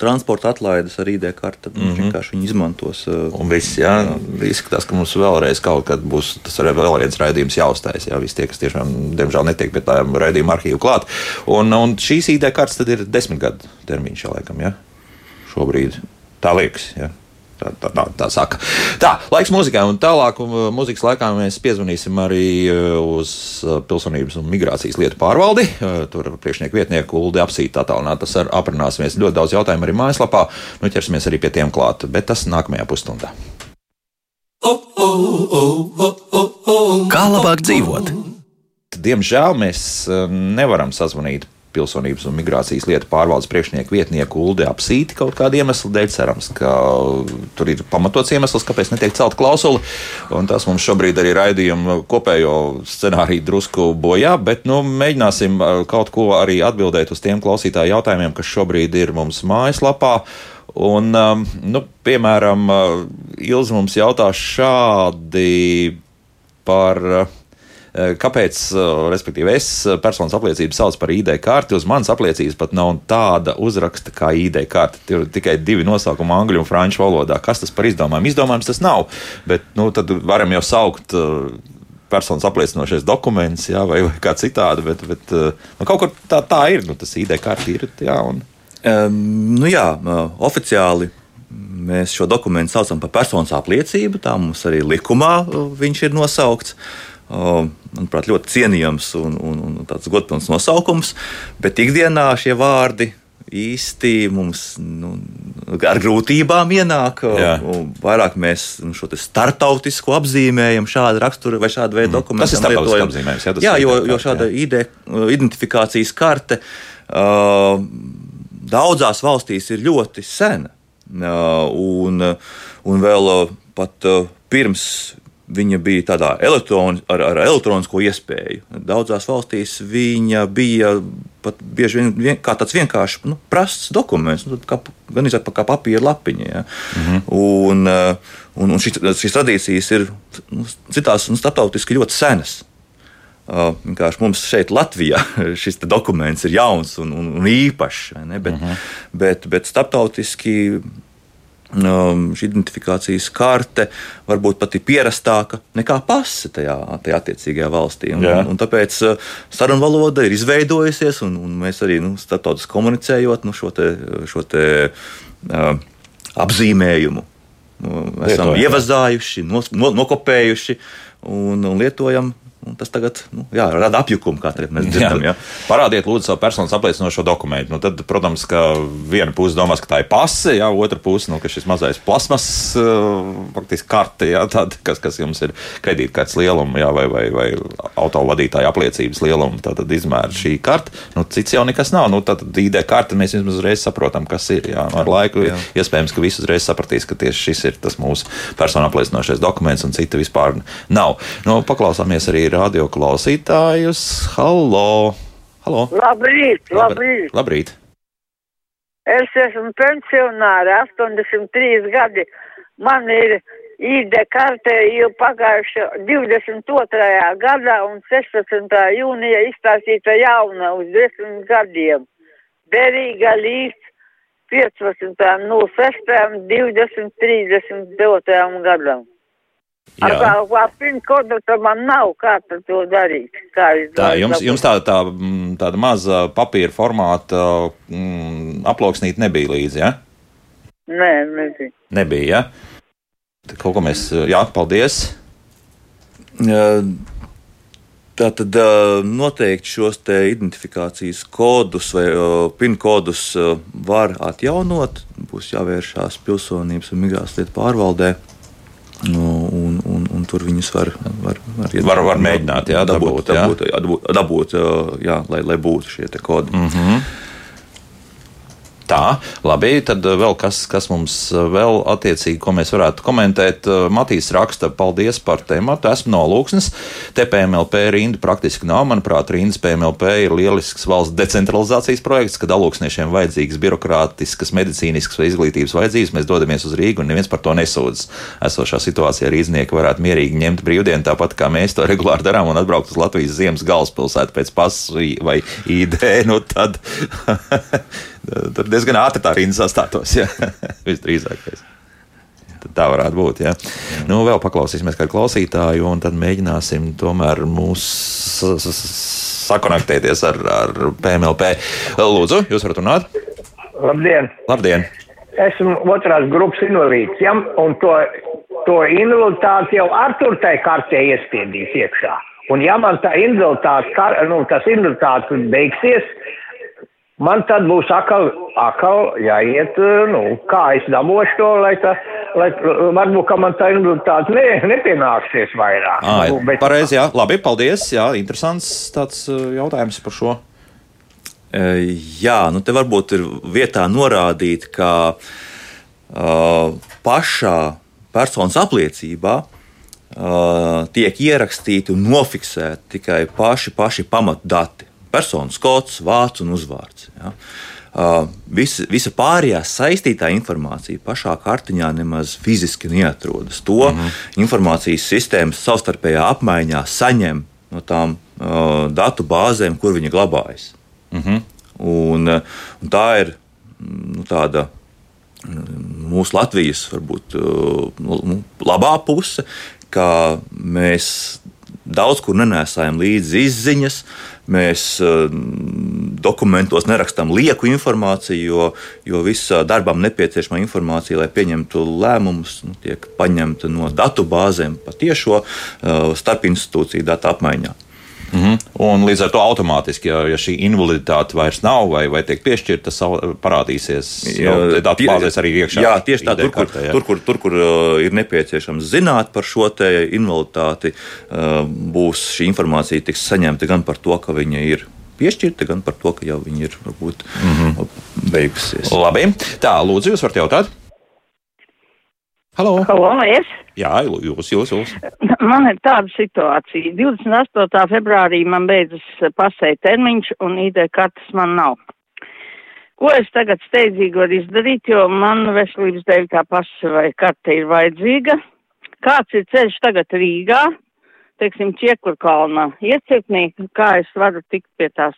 Speaker 2: transporta atlaides ar ID karti, tad mm. -hmm. vienkārši viņi izmantos. Uh,
Speaker 1: Un viss, jā, izskatās, ka mums vēlreiz kaut kad būs tas arī vēl viens raidījums jāuztais. Jā, visi tie, kas tiešām, diemžēl, netiek pie tā raidījuma arhīva klāt. Un, un šīs ID kartes tad ir desmit gadu termiņš, jā, laikam, jā. Šobrīd tā liekas, jā. Tā, tā, tā, tā saka. Tā, laiks mūzikai, un tālāk um, mūzikas laikā mēs piezvanīsim arī uh, uz uh, pilsonības un migrācijas lietu pārvaldi. Uh, Tur priekšnieku vietnieku Uldi apsīt attālināt, tas ar aprunāsimies ļoti daudz jautājumu arī mājaslapā. Nu, ķersimies arī pie tiem klāt, bet tas nākamajā pusstundā.
Speaker 7: Kā labāk dzīvot?
Speaker 1: Diemžēl mēs nevaram sazvanīt pilsonības un migrācijas lietu pārvaldes priekšnieku vietnieku Uldi apsīti kaut kāda iemesla dēļ. Cerams, ka tur ir pamatots iemesls, kāpēc netiek celt klausuli. Tas mums šobrīd arī raidījuma kopējo scenāriju drusku bojā, bet nu, mēģināsim eh, kaut ko arī atbildēt uz tiem klausītāju jautājumiem, kas šobrīd ir mums mājaslapā. Un, um, nu, piemēram, uh, Ilza mums jautā šādi par. eh, Kāpēc, eh, respektīvi, es personas apliecību saucu par ID karti? Uz manas apliecības pat nav tāda uzraksta kā ID karte. Tur ir tikai divi nosaukumi angļu un franču valodā. Kas tas par izdomājumu? Izdomājums tas nav, bet nu, tad varam jau saukt eh, personas apliecinošais dokuments, jā, vai, vai kā citādi, bet, bet eh, nu, kaut kur tā, tā ir. Nu, tas ID karte ir. Jā, un...
Speaker 2: Um, nu jā, oficiāli mēs šo dokumentu saucam par personas apliecību. Tā mums arī likumā viņš ir nosaukts. Manuprāt, ļoti cienījams un, un, un tāds godpilns nosaukums, bet ikdienā šie vārdi īsti mums nu, ar grūtībām ienāk. Vairāk mēs nu, šo te startautisko apzīmējam, šādu raksturu vai šādu veidu dokumentu.
Speaker 1: Mhm. Tas ir starptautisks apzīmējums, jā,
Speaker 2: jā, jo, jo šāda
Speaker 1: jā.
Speaker 2: ID, identifikācijas karte uh, daudzās valstīs ir ļoti sena. Uh, un, un vēl uh, pat uh, pirms viņa bija tādā elektron, ar, ar elektronisko iespēju. Daudzās valstīs viņa bija pat bieži vien, vien kā tāds vienkāršs nu, prasts dokuments, nu, kā, gan izsaka kā papīra lapiņa. Ja. Mm -hmm. Un, uh, un, un šis, šīs tradīcijas ir nu, citās un starptautiski ļoti senas. Uh, vienkārši mums šeit, Latvijā, (laughs) šis dokuments ir jauns un, un, un īpašs. Bet, uh -huh. bet, bet starptautiski um, šī identifikācijas karte varbūt pat ir pierastāka nekā pase tajā, tajā attiecīgajā valstī. Un, un, un tāpēc uh, sarunu valoda ir izveidojusies, un, un mēs arī nu, starptautiski komunicējot nu, šo, te, šo te, uh, apzīmējumu. nu, Esam
Speaker 1: Lietojam,
Speaker 2: ievazājuši, nos, no, nokopējuši un, un lietojam. Tas tagad nu, jā, rada apjukumu, kā mēs dzirdam. Jā.
Speaker 1: Parādiet, lūdzu, savu personas apliecinošo dokumentu. Nu, tad, protams, ka viena puse domās, ka tā ir pase, jā, otra puse, nu, ka šis mazais plasmas, uh, faktiski karte, jā, tāda, kas, kas jums ir kredītkartes lieluma, jā, vai, vai, vai autovadītāja apliecības lieluma, tad izmēra šī karte. Nu, cits jau nekas nav. Nu, tad ID karte mēs vismaz uzreiz saprotam, kas ir. Jā. Ar laiku jā. iespējams, ka visi uzreiz sapratīs, ka tieši šis ir tas mūsu personu apliecinošais dokuments, un cita vispār nav. Nu, paklausāmies arī radio klausītājus. Hallo! Halo.
Speaker 8: Labrīt, labrīt.
Speaker 1: Labrīt!
Speaker 8: Es esmu pensionāra, 83 gadi. Man ir ID karte jau pagājušā 22. gadā un 16. jūnija izstāstīta jauna uz 10 gadiem. Derīga līdz 15. no 6. 20. 32. gadam. Ar
Speaker 1: Jā.
Speaker 8: kā, kā PIN kodu tad man nav, kā to darīt. Kā
Speaker 1: Tā, jums,
Speaker 8: dabūt?
Speaker 1: jums tāda, tā, mm, tāda maza papīra formāta mm, aploksnīte nebija līdzi, ja?
Speaker 8: Nē, nezinu.
Speaker 1: Nebija, ja? Tad Kaut ko mēs, jā, paldies.
Speaker 2: Tā tad noteikti šos te identifikācijas kodus vai PIN kodus var atjaunot. Būs jāvēršās pilsonības un migrācijas lietu pārvaldē. Nu, tur viņus var, var, var,
Speaker 1: Var- var mēģināt, jā, dabūt,
Speaker 2: dabūt,
Speaker 1: jā.
Speaker 2: dabūt, dabūt, jā, lai, lai būtu šie kodi. Mm -hmm.
Speaker 1: Tā, labi, tad uh, vēl kas, kas mums uh, vēl attiecīgi, ko mēs varētu komentēt. Uh, Matīs raksta, paldies par tēmatu, esmu no Lūksnes. TPMLP rinda praktiski nav, manuprāt, rindas PMLP ir lielisks valsts decentralizācijas projekts, kad alūksniešiem vajadzīgas birokrātiskas, medicīniskas vai izglītības vajadzības, mēs dodamies uz Rīgu un neviens par to nesūdzas. Esošā situācijā rīznieki varētu mierīgi ņemt brīvdienu, tāpat kā mēs to regulāri darām un atbraukt uz Latvijas ziemas galvaspilsētu pēc pasu vai ID, nu tad (laughs) Tur diezgan ātri tā rinda sastātos. Jā, (laughs) visdrīzākais. Tad tā varētu būt. Jā. Nu, vēl paklausīsimies kādu klausītāju, un tad mēģināsim tomēr mūs s- s- sakonektēties ar, ar PMLP. Lūdzu, jūs varat runāt?
Speaker 6: Labdien!
Speaker 1: Labdien!
Speaker 6: Esmu otrās grupas invalīds, ja? un to, to invaliditāti jau ar tur tai kartē iespiedīs iekšā. Un ja man tā invaliditāte, nu, tas invaliditāte beigsies, man tad būs atkal, atkal jāiet, nu, kā es dabūšu to, lai tā, lai, varbūt, ka man tā invaliditāte ne, nepienāksies vairāk.
Speaker 1: À,
Speaker 6: Nu, bet-
Speaker 1: pareizi, jā, labi, paldies. Jā, interesants tāds uh, jautājums par šo.
Speaker 2: E, Jā, nu te varbūt ir vietā norādīt, ka uh, pašā personas apliecībā uh, tiek ierakstīti un nofiksēti tikai paši, paši pamatdati. Personas kods, vārds un uzvārds. Ja. uh, visa, visa pārējā saistītā informācija pašā kartiņā nemaz fiziski neatrodas. To mm -hmm. informācijas sistēmas savstarpējā apmaiņā saņem no tām uh, datu bāzēm, kur viņi glabājas. Mm -hmm. un, uh, un tā ir nu, tāda mūsu Latvijas varbūt nu, labā puse, ka mēs daudz kur nenesājam līdzi izziņas. Mēs uh, dokumentos nerakstām lieku informāciju, jo, jo visa darbam nepieciešamā informācija, lai pieņemtu lēmumus, nu, tiek paņemta no datu bāzēm patiešo uh, starpinstitūciju datu apmaiņā.
Speaker 1: Mm -hmm. Un līdz ar to automātiski, ja, ja šī invaliditāte vairs nav vai, vai tiek piešķirta, tas parādīsies datu bāzēs arī iekšā.
Speaker 2: Jā, tieši tā, tur, kur, kartē, tur, kur, tur, kur uh, ir nepieciešams zināt par šo invaliditāti, uh, būs šī informācija tiks saņemta gan par to, ka viņa ir piešķirta, gan par to, ka jau viņi ir varbūt mm -hmm. beigusies.
Speaker 1: Labi, tā, lūdzu, jūs varat jautāt?
Speaker 8: Halo! Halo, es?
Speaker 1: Jā, jūs, jūs, jūs.
Speaker 8: Man ir tāda situācija. 28. februārī man beidzas pasēja termiņš un ID kartes man nav. Ko es tagad steidzīgi varu izdarīt, jo man veselības dēļ tā pasa vai karte ir vajadzīga? Kāds ir ceļš tagad Rīgā, teiksim, Čiekurkalnā, iecirknī, kā es varu tikt pie tās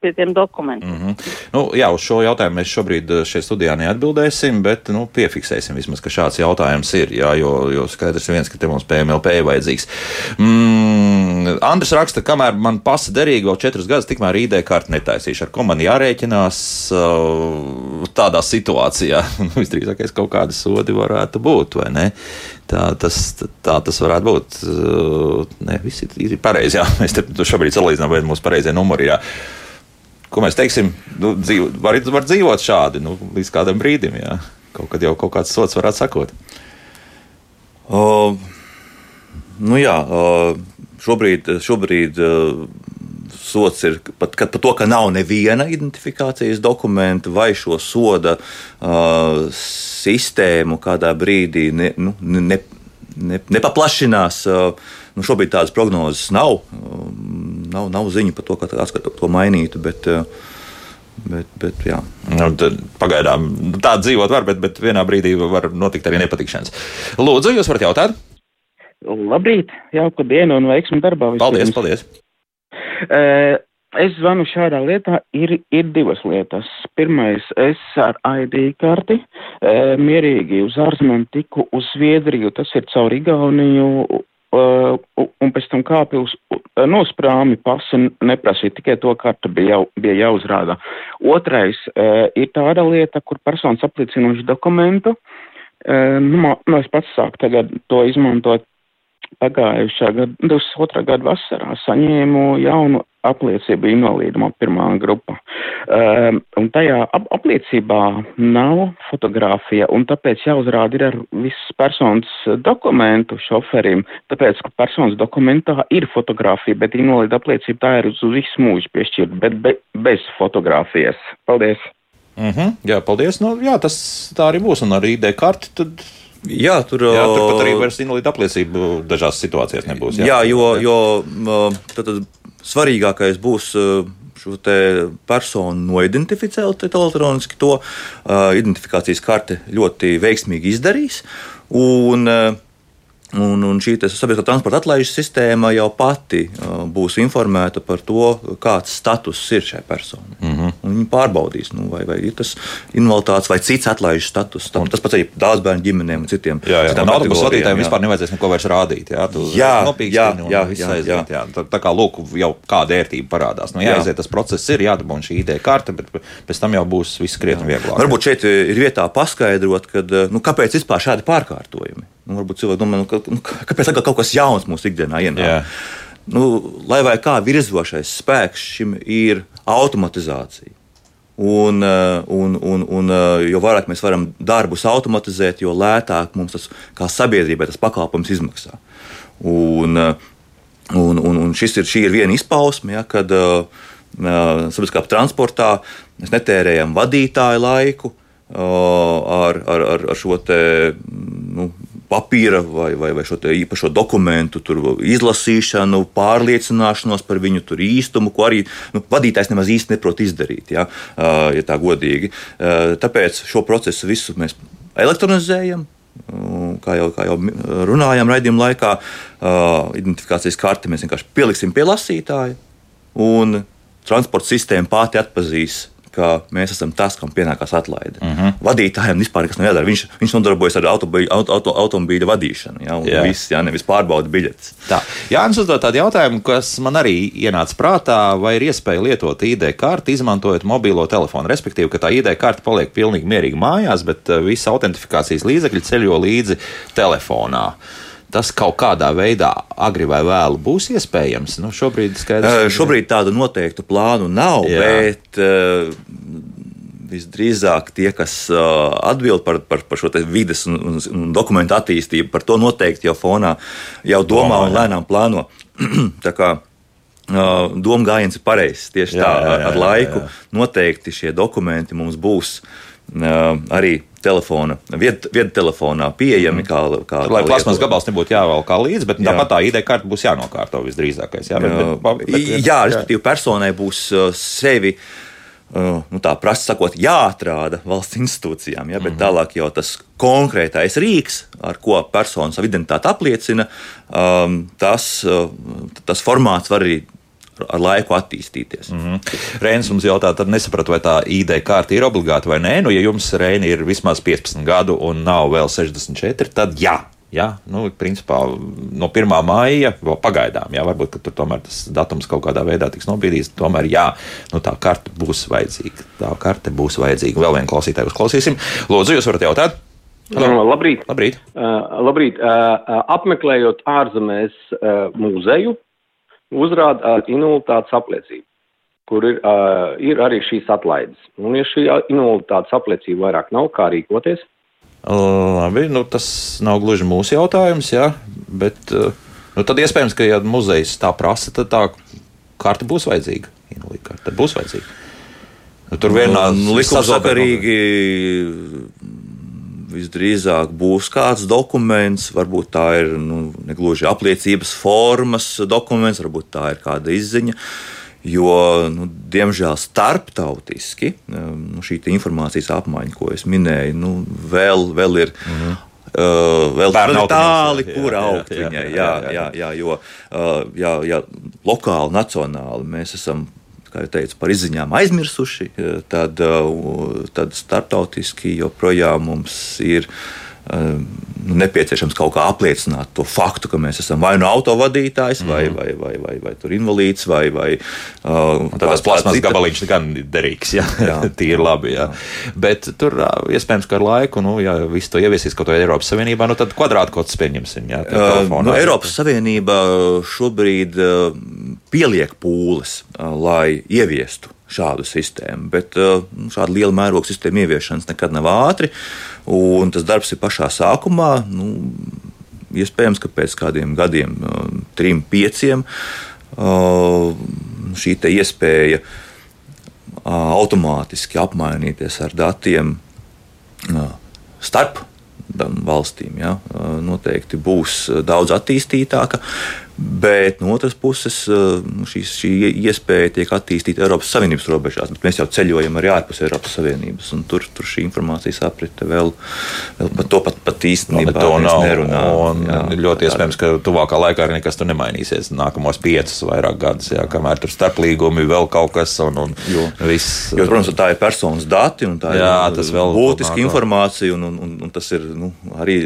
Speaker 8: pie tiem dokumentiem. Mm -hmm.
Speaker 1: nu, jā, uz šo jautājumu mēs šobrīd eh, šeit studijā neatbildēsim, bet nu, piefiksēsim vismaz, ka šāds jautājums ir. Jā, jo, jo skaidrs ir viens, ka te mums PMLP ir vajadzīgs. Mm, Andris raksta, kamēr man pasa derīgi vēl četrus gadus, tikmēr ID karti netaisīšu. Ar ko man jārēķinās uh, tādā situācijā? (laughs) Nu, visdrīzākais kaut kādi sodi varētu būt, vai ne? Tā tas, tā tas varētu būt. Uh, ne, viss ir, ir pareizi. Jā. (laughs) Mēs šobrīd salīdzinām, vai mūsu pareizie numuri ir. Ko mēs teiksim, nu, dzīvo, var, var dzīvot šādi nu, līdz kādam brīdim. Jā. Kaut kad jau kaut kāds sots varētu sakot.
Speaker 2: Uh, nu jā, uh, šobrīd, šobrīd uh, sots ir pat par to, ka nav neviena identifikācijas dokumenta vai šo soda uh, sistēmu kādā brīdī ne, nu, ne, ne, nepaplašinās. Uh, Nu, šobrīd tādas prognozes nav. Um, nav, nav ziņu par to, ka tās to mainītu. Bet, uh, Bet, bet, jā.
Speaker 1: nu, pagaidām tā dzīvot var, bet, bet vienā brīdī var notikt arī nepatikšanas. Lūdzu, jūs varat jautāt?
Speaker 9: Labrīt, jauka diena un veiksmi darbā.
Speaker 1: Paldies, paldies.
Speaker 9: Uh, es zvanu šādā lietā. Ir, ir divas lietas. Pirmais, es ar ID karti uh, mierīgi uz ārzemēm tiku uz Zviedriju. Tas ir caur Igauniju Uh, un pēc tam kāpi uz nosprāmi pasu neprasīja, tikai to kartu bija, jau, bija jāuzrāda. Otrais uh, ir tāda lieta, kur personas apliecinošu dokumentu, uh, nu, nu, es pats sāku tagad to izmantot pagājušā gada, 22. gada vasarā, saņēmu jaunu apliecību invalīdumā pirmā grupa. Um, un tajā ap apliecībā nav fotografija, un tāpēc jāuzrāda ir ar visas personas dokumentu šoferim, tāpēc, ka personas dokumentā ir fotografija, bet invalīda apliecība tā ir uz visu mūžu piešķirta, bet be, bez fotografijas. Paldies!
Speaker 1: Mm -hmm, jā, paldies. Nu, jā, tas tā arī būs. Un ar ID karti tad
Speaker 2: Jā, tur,
Speaker 1: jā, tur pat arī vairs invalīda apliecība dažās situācijās nebūs.
Speaker 2: Jā, jā jo, jo tad, tad svarīgākais būs šo personu noidentificēt elektroniski. To uh, identifikācijas karte ļoti veiksmīgi izdarīs. Un, uh, Un, un šī sabiedriskā transporta atlaižu sistēma jau pati uh, būs informēta par to, kāds status ir šai personai. Mm -hmm. Viņi pārbaudīs, nu, vai, vai ir tas invaliditātes vai cits atlaižu status. Un, tas pats arī dārzbērnu ģimenēm un citiem.
Speaker 1: Jā, jā. Un autobusu vadītājiem vispār nevajadzēs neko vairs rādīt. Jā, tu
Speaker 2: jā, jā, jā, jā,
Speaker 1: jā. jā. Tā, tā kā lūk, jau kāda vērtība parādās. Nu, jāiziet tas process, ir jādabūna šī ideja karte, bet pēc tam jau būs viss krietni vieglāk.
Speaker 2: Varbūt šeit ir vietā paskaidrot, kad, nu, kāpēc vispār šādi pārkārtojumi. Nu, varbūt cilvēki domā, nu, ka, nu, kāpēc kaut kas jauns mūsu ikdienā ienāk. Nu, lai vai kā virzošais spēks šim ir automatizācija. Un, eh, un, un, un eh, jo vairāk mēs varam darbus automatizēt, jo lētāk mums tas kā sabiedrībai tas pakalpojums izmaksā. Un, eh, un, un, un šis ir, ir viena izpausme, ja, kad uh, sabiedriskā transportā mēs netērējam vadītāju laiku uh, ar, ar, ar šo te, nu, papīra vai, vai, vai šo īpašo dokumentu izlasīšanu, pārliecināšanos par viņu īstumu, ko arī nu, vadītājs nemaz īsti neprot izdarīt, ja, ja tā godīgi. Tāpēc šo procesu visu mēs elektronizējam. Kā jau, kā jau runājām, raidījuma laikā, identifikācijas karti mēs vienkārši pieliksim pie lasītāja, un transporta sistēma pati atpazīs ka mēs esam tas, kam pienākās atlaide. Uh -huh. Vadītājiem vispār nekas nav jādara. Viņš, viņš nodarbojas ar automobīļa, auto, auto, automobīļa vadīšanu. Ja, jā, viss, jā, nevis pārbauda biļetes.
Speaker 1: Tā. Jānis uzdod tādu jautājumu, kas man arī ienāca prātā, vai ir iespēja lietot ID karti, izmantojot mobilo telefonu. Respektīvi, ka tā ID karte paliek pilnīgi mierīgi mājās, bet uh, visa autentifikācijas līdzekļi ceļo līdzi telefonā tas kaut kādā veidā, agri vai vēlu, būs iespējams? Nu, šobrīd, skaidrs,
Speaker 2: šobrīd tādu noteiktu plānu nav, Jā. bet uh, visdrīzāk tie, kas uh, atbild par, par, par šo vidas un, un, un dokumentu attīstību, par to noteikti jau fonā jau domā Domā, un lēnām plāno. (clears throat) Tā kā doma gājiens ir pareizs. Tieši jā, tā, jā, jā, ar laiku jā, jā. noteikti šie dokumenti mums būs arī telefona, viedtelefonā pieejami. Kā, kā,
Speaker 1: Lai plasmas gabals nebūtu jāvelk līdzi, bet jā. tāpat tā ID karte būs jānokārto visdrīzākais. Jā, bet,
Speaker 2: bet, bet, bet, jā respektīvi, personai būs sevi. Nu, tā prasa sakot, jāatrāda valsts institūcijām, ja, bet mm -hmm. tālāk jau tas konkrētais rīks, ar ko persona savu identitāti apliecina, um, tas, tas formāts var arī ar laiku attīstīties. Mm -hmm.
Speaker 1: Reinis mums jautā, tad nesapratu, vai tā ID karte ir obligāta vai nē. Nu, ja jums Reini ir vismaz 15 gadu un nav vēl 64, tad jā. Jā, nu, principā no 1. māja vēl pagaidām, jā, varbūt tur tomēr tas datums kaut kādā veidā tiks nobīdīts. Tomēr, jā, nu, tā karte būs vajadzīga. Tā karte būs vajadzīga. Vēl vienu klausītāju uzklausīsim. Lūdzu, jūs varat jautāt?
Speaker 10: Halo. Labrīt!
Speaker 1: Labrīt.
Speaker 10: Uh, labrīt. Uh, apmeklējot ārzemēs uh, muzeju, uzrāda ar invaliditātes apliecību, kur ir, uh, ir arī šīs atlaides. Un, ja šī invaliditātes apliecība vairāk nav, kā rīkoties?
Speaker 1: Labi, nu, tas nav gluži mūsu jautājums, jā, bet nu, tad iespējams, ka, ja muzejs tā prasa, tad tā karte būs vajadzīga. Tad būs vajadzīga. Nu, tur vienā
Speaker 2: nu, likumsakarīgi visdrīzāk būs kāds dokuments, varbūt tā ir nu, negluži apliecības formas dokuments, varbūt tā ir kāda izziņa. Jo, nu, diemžēl, starptautiski nu, šī informācijas apmaiņa, ko es minēju, nu, vēl, vēl ir. -hmm. Uh, vēl tādi tāli, kur augt viņai. Jā, jā, jā, jā, jā, jo uh, jā, jā, lokāli, nacionāli mēs esam kā jau teicu, par izziņām aizmirsuši, eh, tad, eh, tad startautiski joprojām mums ir eh, nu, nepieciešams kaut kā apliecināt to faktu, ka mēs esam vai nu autovadītājs, vai, mm. vai, vai, vai, vai tur invalīds, vai, vai
Speaker 1: uh, tāds plasmas gabaliņš gan derīgs, jā, (laughs) jā tīri labi. Jā. Jā. Bet tur iespējams, ka ar laiku, nu, ja viss to ieviesīs kaut vai Eiropas Savienībā, nu tad kvadrātkods pieņemsim. Jā,
Speaker 2: uh, nu, Eiropas Savienība šobrīd uh, pieliek pūles, lai ieviestu šādu sistēmu. Bet šāda liela mēroga sistēma ieviešanas nekad nav ātri, un tas darbs ir pašā sākumā. Nu, iespējams, ka pēc kādiem gadiem, trim, pieciem, šī iespēja automātiski apmainīties ar datiem starp valstīm ja, noteikti būs daudz attīstītāka. Bet no otras puses, eh, šī, šī iespēja tiek attīstīta Eiropas Savienības robežās, bet mēs jau ceļojam arī ārpus Eiropas Savienības. Tur, tur šī informācijas aprite vēl, vēl par to pat, pat īstenībā no,
Speaker 1: nav,
Speaker 2: nerunā.
Speaker 1: Un jā, ļoti tā, iespējams, ka tuvākā laikā arī nekas tur nemainīsies. Nākamos piecus vairāk gadus, jā, kamēr tur starplīgumi vēl kaut kas un, un
Speaker 2: jo, viss. Jo, protams, tā ir personas dati un tā jā, ir būtiska informācija un, un, un, un tas ir nu, arī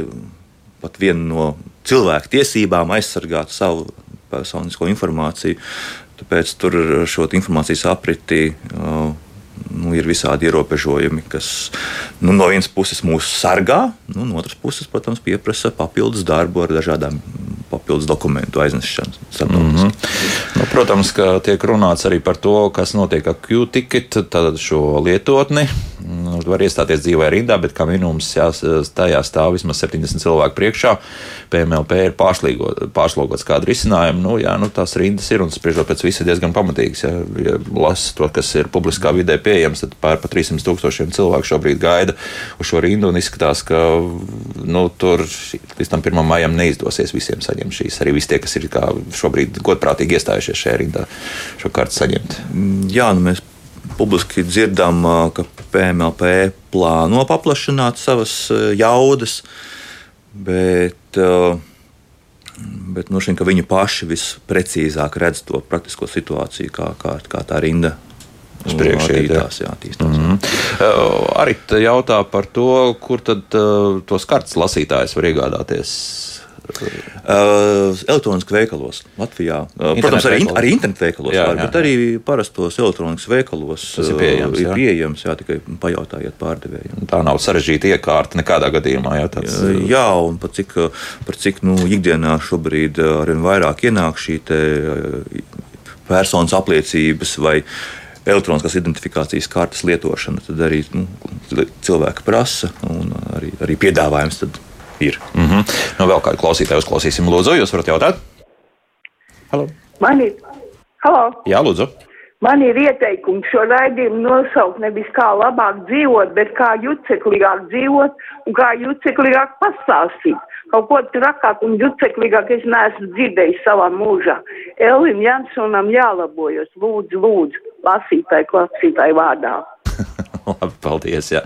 Speaker 2: pat viena no cilvēku tiesībām aizsargāt savu personisko informāciju. Tāpēc tur šo informācijas apriti uh, nu, ir visādi ierobežojumi, kas nu, no vienas puses mūs sargā, nu, no otras puses, protams, pieprasa papildus darbu ar dažādām papildus dokumentu aiznešanu. Mm -hmm.
Speaker 1: nu, protams, ka tiek runāts arī par to, kas notiek ar Q-ticket, tātad šo lietotni var iestāties dzīvē rindā, bet kā minimums jā, tajā stāv vismaz 70 cilvēku priekšā. PMLP ir pārslogots kādu risinājumu. Nu, jā, nu, tās rindas ir un spriežot pēc visa diezgan pamatīgas. Ja, ja lasa to, kas ir publiskā vidē pieejams, tad pār pa 300 tūkstošiem cilvēku šobrīd gaida uz šo rindu un izskatās, ka nu, tur līdz tam 1. maijam neizdosies visiem saņemt šīs. Arī visi tie, kas ir šobrīd godprātīgi iestājušies šajā rindā, šo kartu saņemt.
Speaker 2: Jā, nu mēs publiski dzirdam, ka PMLP plāno paplašināt savas jaudas, bet, bet no šiem, ka viņi paši visprecīzāk redz to praktisko situāciju, kā, kā, kā tā rinda uz priekšu attīstās. Jā, attīstās
Speaker 1: mm -hmm. arī jautā par to, kur tad uh, tos kartes lasītājs var iegādāties.
Speaker 2: Uh, elektroniski veikalos Latvijā. Uh, protams, arī, arī internetu veikalos, jā, var, jā, bet arī parastos elektroniskos veikalos
Speaker 1: Tas ir pieejams.
Speaker 2: Ir jā. pieejams jā, tikai pajautājiet pārdevējiem.
Speaker 1: Tā nav sarežģīta iekārta nekādā gadījumā. Jā, tāds,
Speaker 2: jā, jā un par cik, par cik nu, ikdienā šobrīd arvien vairāk ienāk šī personas apliecības vai elektroniskās identifikācijas kartes lietošana, tad arī nu, cilvēki prasa un arī, arī piedāvājums ir.
Speaker 1: Mm -hmm. nu, vēl kādu klausītāju uzklausīsim. Lūdzu, jūs varat jautāt?
Speaker 11: Halo. Man ir. Halo.
Speaker 1: Jā, lūdzu.
Speaker 11: Man ir ieteikums šo raidījumu nosaukt nevis kā labāk dzīvot, bet kā juceklīgāk dzīvot un kā juceklīgāk pastāstīt. Kaut ko trakāk un juceklīgāk es neesmu dzirdējis savā mūžā. Elvim Jansonam jālabojas. Lūdzu, lūdzu, lasītāji, klasītāji vārdā. (laughs)
Speaker 1: Labi, paldies. Jā.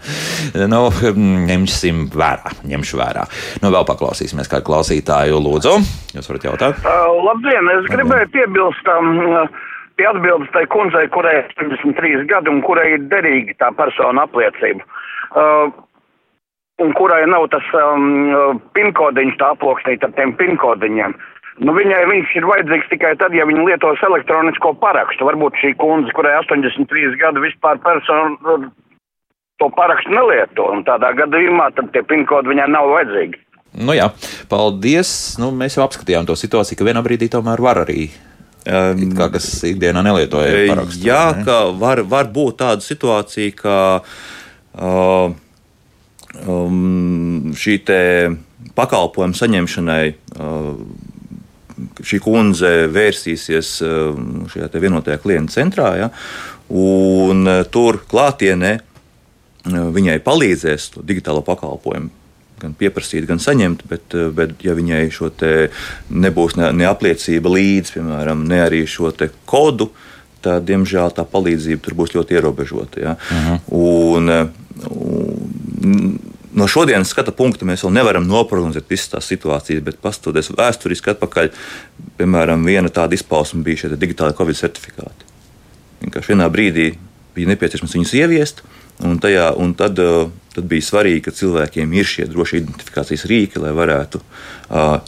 Speaker 1: Nu, ņemsim vērā. Ņemšu vērā. Nu, vēl paklausīsimies kādu klausītāju. Lūdzu, jūs varat jautāt?
Speaker 12: Uh, labdien, es gribēju piebilst. Um, pie atbildes tai kundzei, kurai ir 33 gadi un kurai ir derīga tā persona apliecība. Uh, un kurai nav tas um, pinkodiņš tā aploksnīt ar tiem pinkodiņiem. Nu, viņai viņš ir vajadzīgs tikai tad, ja viņa lietos elektronisko parakstu. Varbūt šī kundze, kurai 83 gadi vispār personu to parakstu nelieto, un tādā gadījumā tad tie pinkodi viņai nav vajadzīgi.
Speaker 1: Nu jā, paldies. Nu, mēs jau apskatījām to situāciju, ka vienā brīdī tomēr var arī Um, kā kas ikdienā nelietoja parakstu.
Speaker 2: Jā, ne? ka var, var būt tāda situācija, ka uh, um, šī pakalpojuma saņemšanai uh, šī kundze vērsīsies uh, šajā vienotajā klienta centrā, ja, un tur klātienē uh, viņai palīdzēs to digitālo pakalpojumu gan pieprasīt, gan saņemt, bet, eh, bet ja viņai šo nebūs ne, ne apliecība līdzi, piemēram, ne arī šo kodu, tad, diemžēl, tā palīdzība tur būs ļoti ierobežota. Ja? Uh. -huh. un, eh, un, no šodienas skata punkta mēs vēl nevaram noprognozēt visas tās situācijas, bet paskatoties vēsturiski atpakaļ, piemēram, viena tāda izpausme bija šie digitāli Covid certifikāti. Vienkārši vienā brīdī bija nepieciešams viņus ieviest, un, tajā, un tad uh, tad bija svarīgi, ka cilvēkiem ir šie droši identifikācijas rīki, lai varētu,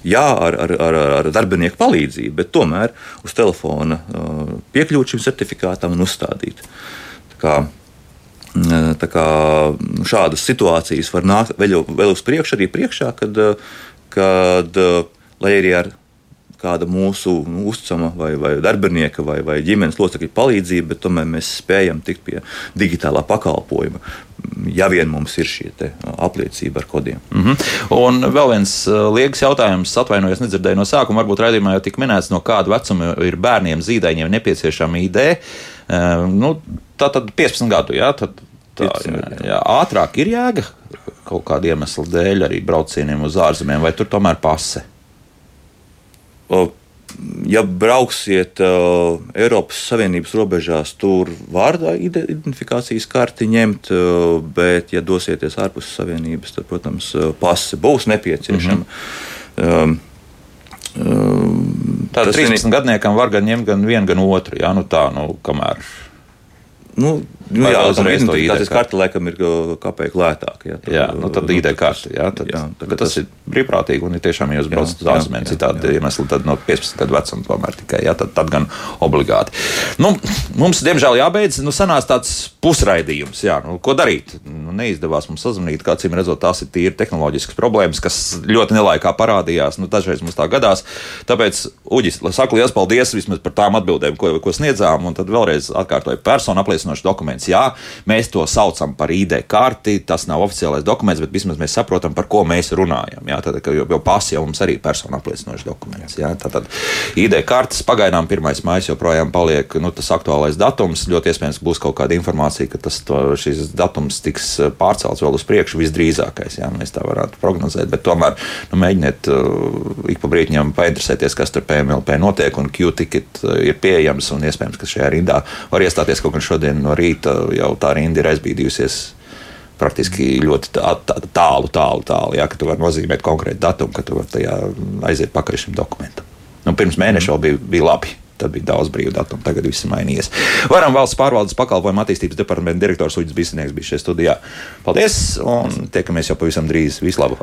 Speaker 2: jā, ar, ar, ar, ar darbinieku palīdzību, bet tomēr uz telefona piekļūt šim certifikātam un uzstādīt. Tā kā, tā kā šādas situācijas var nākt vēl, vēl uz priekšu, arī priekšā, kad, kad lai arī ar kāda mūsu nu, uzticama vai, vai darbinieka vai, vai ģimenes locekļa palīdzība, bet tomēr mēs spējam tikt pie digitālā pakalpojuma. Ja vien mums ir šī apliecība ar kodiem.
Speaker 1: Mm -hmm. Un vēl viens liekas jautājums, atvainojos, nedzirdēju no sākuma. Varbūt redzējumā jau tika minēts, no kāda vecuma ir bērniem, zīdaiņiem nepieciešama ideja. Nu, tā tad 15 gadu, jā, tad tā, jā, jā, ātrāk ir jēga kaut kāda iemesla dēļ arī braucieniem uz ārzemēm, vai tur tomēr pase?
Speaker 2: Ja brauksiet uh, Eiropas Savienības robežās, tur var identifikācijas karti ņemt, uh, bet, ja dosieties ārpus Savienības, tad, protams, pase būs nepieciešama. Mm -hmm. um,
Speaker 1: Tātad 13 gadniekam var gan ņemt gan vienu, gan otru. Jā, nu tā, nu, kamēr
Speaker 2: Nu, nu, jā, uzreiz tā identitātes karte laikam ir kāpēc lētāk. Jā,
Speaker 1: tā, jā nu, tad ID karte. Jā, tad, jā, bet tas, tas ir brīvprātīgi un ir tiešām, ja jūs braucat uz ārzemēm, citādi iemesli tad no 15 gadu vecuma tomēr tikai, jā, tad, tad gan obligāti. Nu, mums, diemžēl, jābeidz, nu, sanās tāds pusraidījums, jā, nu, ko darīt? Nu, neizdevās mums sazvanīt, kā cīm redzot, tās ir tīri tehnoloģiskas problēmas, kas ļoti nelaikā parādījās, nu, dažreiz mums tā gadās. Tāpēc, Uģis, saku liels paldies vismaz par tām atbildēm, ko, ko sniedzām, un tad vēlreiz atkārtoju personu apliecinājumu apstiprinošs dokuments. Jā, mēs to saucam par ID karti, tas nav oficiālais dokuments, bet vismaz mēs saprotam, par ko mēs runājam. Jā, tad, jo, jo pasi jau mums arī ir personu apliecinošs dokuments. Jā, tad, tad ID kartes pagaidām 1. maija joprojām paliek nu, tas aktuālais datums. Ļoti iespējams, ka būs kaut kāda informācija, ka tas, to, šis datums tiks pārcelts vēl uz priekšu visdrīzākais. Jā, mēs tā varētu prognozēt, bet tomēr nu, mēģiniet uh, ik pa brīdim painteresēties, kas tur PMLP notiek un Q-ticket uh, ir pieejams un iespējams, ka šajā rindā var iestāties kaut kad šodien no rīta jau tā rinda ir aizbīdījusies praktiski ļoti tā, tā, tālu, tālu, tālu. Jā, ka tu vari nozīmēt konkrētu datumu, ka tu vari tajā aiziet pakaļ šim dokumentam. Nu, pirms mēneša vēl bija, bija labi. Tad bija daudz brīvu datumu, tagad viss ir mainījies. Varam valsts pārvaldes pakalpojumu attīstības departamenta direktors Uģis Bisnieks bija šeit studijā. Paldies un tiekamies jau pavisam drīz. Vislabāk!